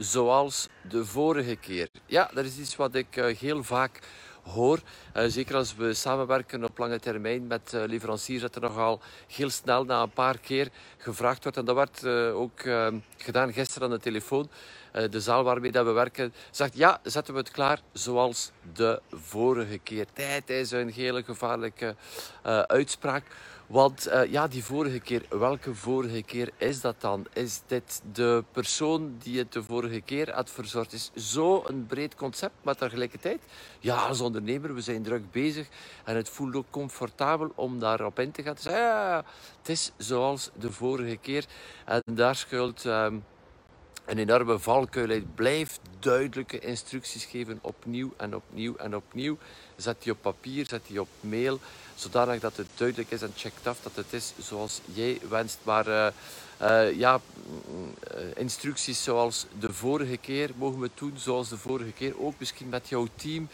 zoals de vorige keer. Ja, dat is iets wat ik uh, heel vaak hoor. Uh, zeker als we samenwerken op lange termijn met uh, leveranciers, dat er nogal heel snel na een paar keer gevraagd wordt. En dat werd ook gedaan gisteren aan de telefoon. de zaal waarmee dat we werken zegt ja, zetten we het klaar zoals de vorige keer. Tijd is een hele gevaarlijke uitspraak. Want uh, ja, die vorige keer, welke vorige keer is dat dan? Is dit de persoon die het de vorige keer had verzorgd? Is zo een breed concept, maar tegelijkertijd, ja, als ondernemer, we zijn druk bezig en het voelt ook comfortabel om daarop in te gaan. Dus ja, het is zoals de vorige keer. En daar schuilt um, een enorme valkuil uit. Blijf duidelijke instructies geven, opnieuw en opnieuw en opnieuw. Zet die op papier, zet die op mail zodanig dat het duidelijk is en checkt af dat het is zoals jij wenst. Maar uh, uh, ja, mm, eh, instructies zoals de vorige keer mogen we doen, zoals de vorige keer ook misschien met jouw team.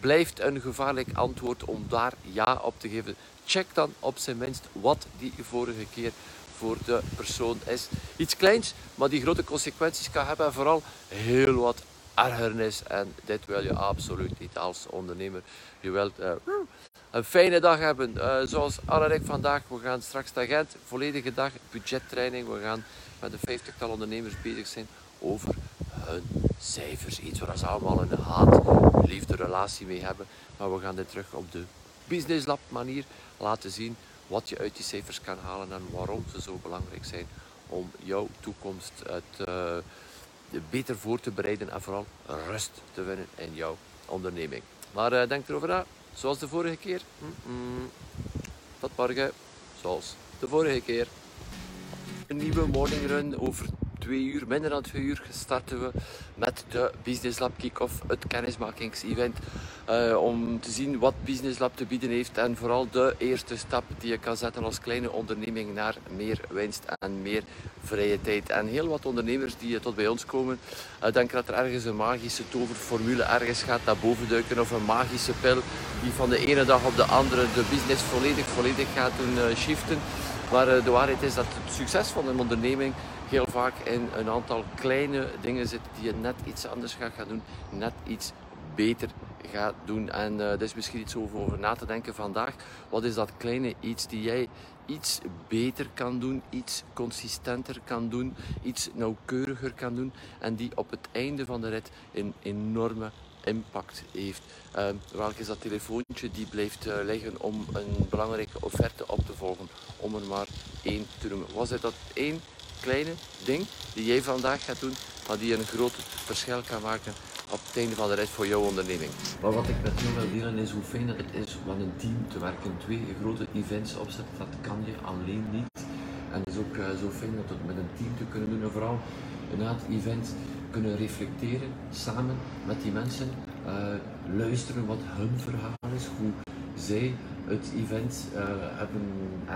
blijft een gevaarlijk antwoord om daar ja op te geven. Check dan op zijn minst wat die vorige keer voor de persoon is. Iets kleins, maar die grote consequenties kan hebben en vooral heel wat ergernis. En dit wil je absoluut niet als ondernemer. Je wilt uh, een fijne dag hebben. Uh, zoals Anne en vandaag. We gaan straks naar Gent. Volledige dag budgettraining. We gaan met een vijftigtal ondernemers bezig zijn over hun cijfers. Iets waar ze allemaal een haat-liefde relatie mee hebben. Maar we gaan dit terug op de Business Lab manier laten zien wat je uit die cijfers kan halen en waarom ze zo belangrijk zijn om jouw toekomst het, uh, beter voor te bereiden en vooral rust te winnen in jouw onderneming. Maar uh, denk erover na, zoals de vorige keer. Mm -mm. Tot morgen, zoals de vorige keer. Een nieuwe morning run over uur, minder dan twee uur, starten we met de Business Lab Kick-Off, het kennismakingsevent. Uh, om te zien wat Business Lab te bieden heeft en vooral de eerste stap die je kan zetten als kleine onderneming naar meer winst en meer vrije tijd. En heel wat ondernemers die tot bij ons komen, uh, denken dat er ergens een magische toverformule ergens gaat naar boven duiken of een magische pil die van de ene dag op de andere de business volledig, volledig gaat doen uh, shiften. Maar de waarheid is dat het succes van een onderneming heel vaak in een aantal kleine dingen zit die je net iets anders gaat gaan doen, net iets beter gaat doen. En uh, er is misschien iets over, over na te denken vandaag. Wat is dat kleine iets die jij iets beter kan doen, iets consistenter kan doen, iets nauwkeuriger kan doen en die op het einde van de rit een enorme impact heeft. Uh, welk is dat telefoontje die blijft uh, liggen om een belangrijke offerte op te volgen? Om er maar één te noemen. Was het dat één kleine ding die jij vandaag gaat doen, maar die een groot verschil kan maken op het einde van de rit voor jouw onderneming. Maar wat ik met jou wil delen is hoe fijn het is om een team te werken. Twee grote events opzetten, dat kan je alleen niet. En het is ook uh, zo fijn dat het met een team te kunnen doen. En vooral na het event kunnen reflecteren samen met die mensen. Uh, luisteren wat hun verhaal is, hoe zij het event uh, hebben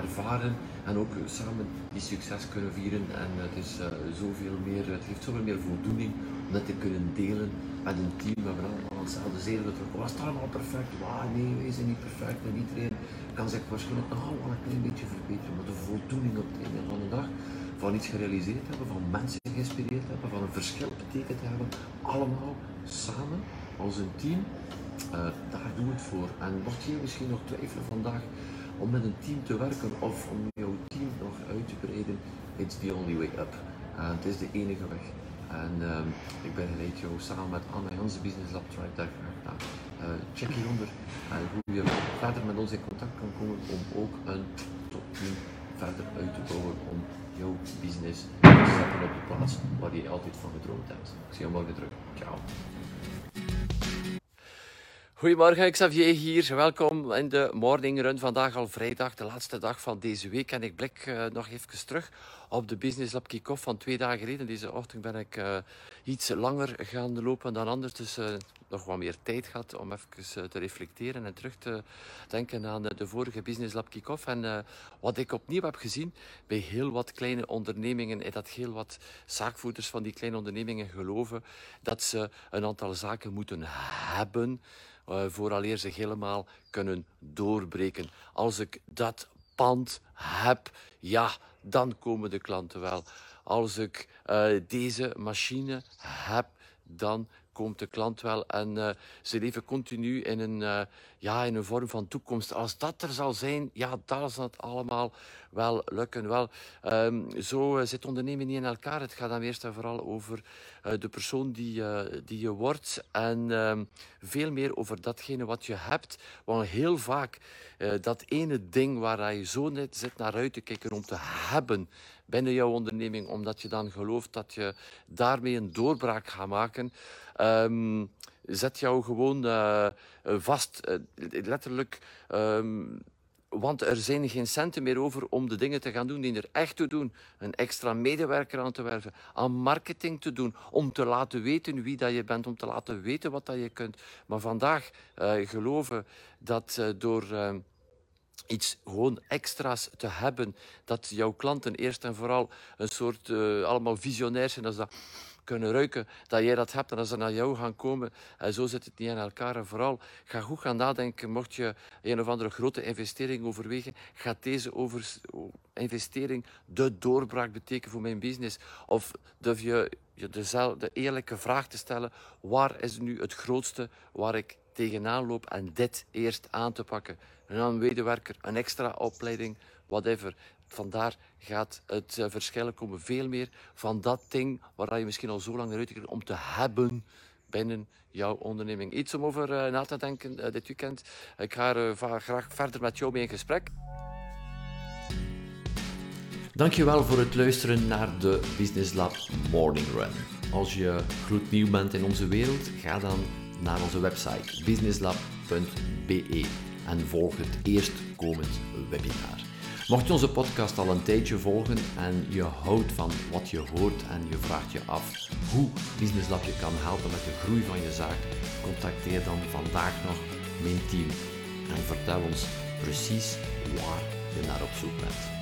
ervaren en ook samen die succes kunnen vieren. En het, is, uh, zoveel meer, het geeft zoveel meer voldoening om dat te kunnen delen met een team. We hebben allemaal hetzelfde zeer betrokken. Was het allemaal perfect? Wow, nee, wij zijn niet perfect. En iedereen kan zich waarschijnlijk nog wel een klein beetje verbeteren. Maar de voldoening op het einde van de dag van iets gerealiseerd hebben, van mensen geïnspireerd hebben, van een verschil betekend hebben, allemaal samen als een team uh, daar doen we het voor. En mocht je misschien nog twijfelen vandaag om met een team te werken of om jouw team nog uit te breiden, it's the only way up. Uh, het is de enige weg. En uh, ik begeleid jou samen met Anne en onze Business Lab Tribe daar graag naar. Check hieronder hoe je verder met ons in contact kan komen om ook een topteam verder uit te bouwen om jouw business te zetten op de plaats waar je altijd van gedroomd hebt. Ik zie je morgen terug. Ciao. Goedemorgen, Xavier hier. Welkom in de Morning Run. Vandaag al vrijdag, de laatste dag van deze week. En ik blik uh, nog even terug op de Business Lab kick-off van twee dagen geleden. Deze ochtend ben ik uh, iets langer gaan lopen dan anders. Dus uh, nog wat meer tijd gehad om even te reflecteren en terug te denken aan de vorige Business Lab kick-off. En wat ik opnieuw heb gezien bij heel wat kleine ondernemingen, is dat heel wat zaakvoerders van die kleine ondernemingen geloven dat ze een aantal zaken moeten hebben vooraleer ze helemaal kunnen doorbreken. Als ik dat pand heb, ja, dan komen de klanten wel. Als ik uh, deze machine heb, dan komt de klant wel. En uh, ze leven continu in een, uh, ja, in een vorm van toekomst. Als dat er zal zijn, ja, dan zal het allemaal wel lukken. Wel, um, zo uh, zit ondernemen niet in elkaar. Het gaat dan eerst en vooral over de persoon die, die je wordt. En um, veel meer over datgene wat je hebt. Want heel vaak dat ene ding waar je zo net zit naar uit te kijken om te hebben binnen jouw onderneming, omdat je dan gelooft dat je daarmee een doorbraak gaat maken. Um, zet jou gewoon uh, vast, uh, letterlijk. Um, want er zijn geen centen meer over om de dingen te gaan doen die er echt toe doen. Een extra medewerker aan te werven, aan marketing te doen, om te laten weten wie dat je bent, om te laten weten wat dat je kunt. Maar vandaag uh, geloven dat door iets gewoon extra's te hebben, dat jouw klanten eerst en vooral een soort uh, allemaal visionair zijn, als dat kunnen ruiken, dat jij dat hebt en dat ze naar jou gaan komen. En zo zit het niet in elkaar. En vooral, ga goed gaan nadenken, mocht je een of andere grote investering overwegen, gaat deze over investering de doorbraak betekenen voor mijn business? Of durf je je dezelfde eerlijke vraag te stellen, waar is nu het grootste waar ik tegenaan loop en dit eerst aan te pakken. Een medewerker, een extra opleiding, whatever. Vandaar gaat het uh, verschillen komen veel meer van dat ding waar je misschien al zo lang naar om te hebben binnen jouw onderneming. Iets om over uh, na te denken uh, dit weekend. Ik ga graag verder met jou mee in gesprek. Dankjewel voor het luisteren naar de Business Lab Morning Run. Als je gloednieuw bent in onze wereld, ga dan naar onze website businesslab.be en volg het eerstkomend webinar. Mocht je onze podcast al een tijdje volgen en je houdt van wat je hoort en je vraagt je af hoe Business Lab je kan helpen met de groei van je zaak, contacteer dan vandaag nog mijn team en vertel ons precies waar je naar op zoek bent.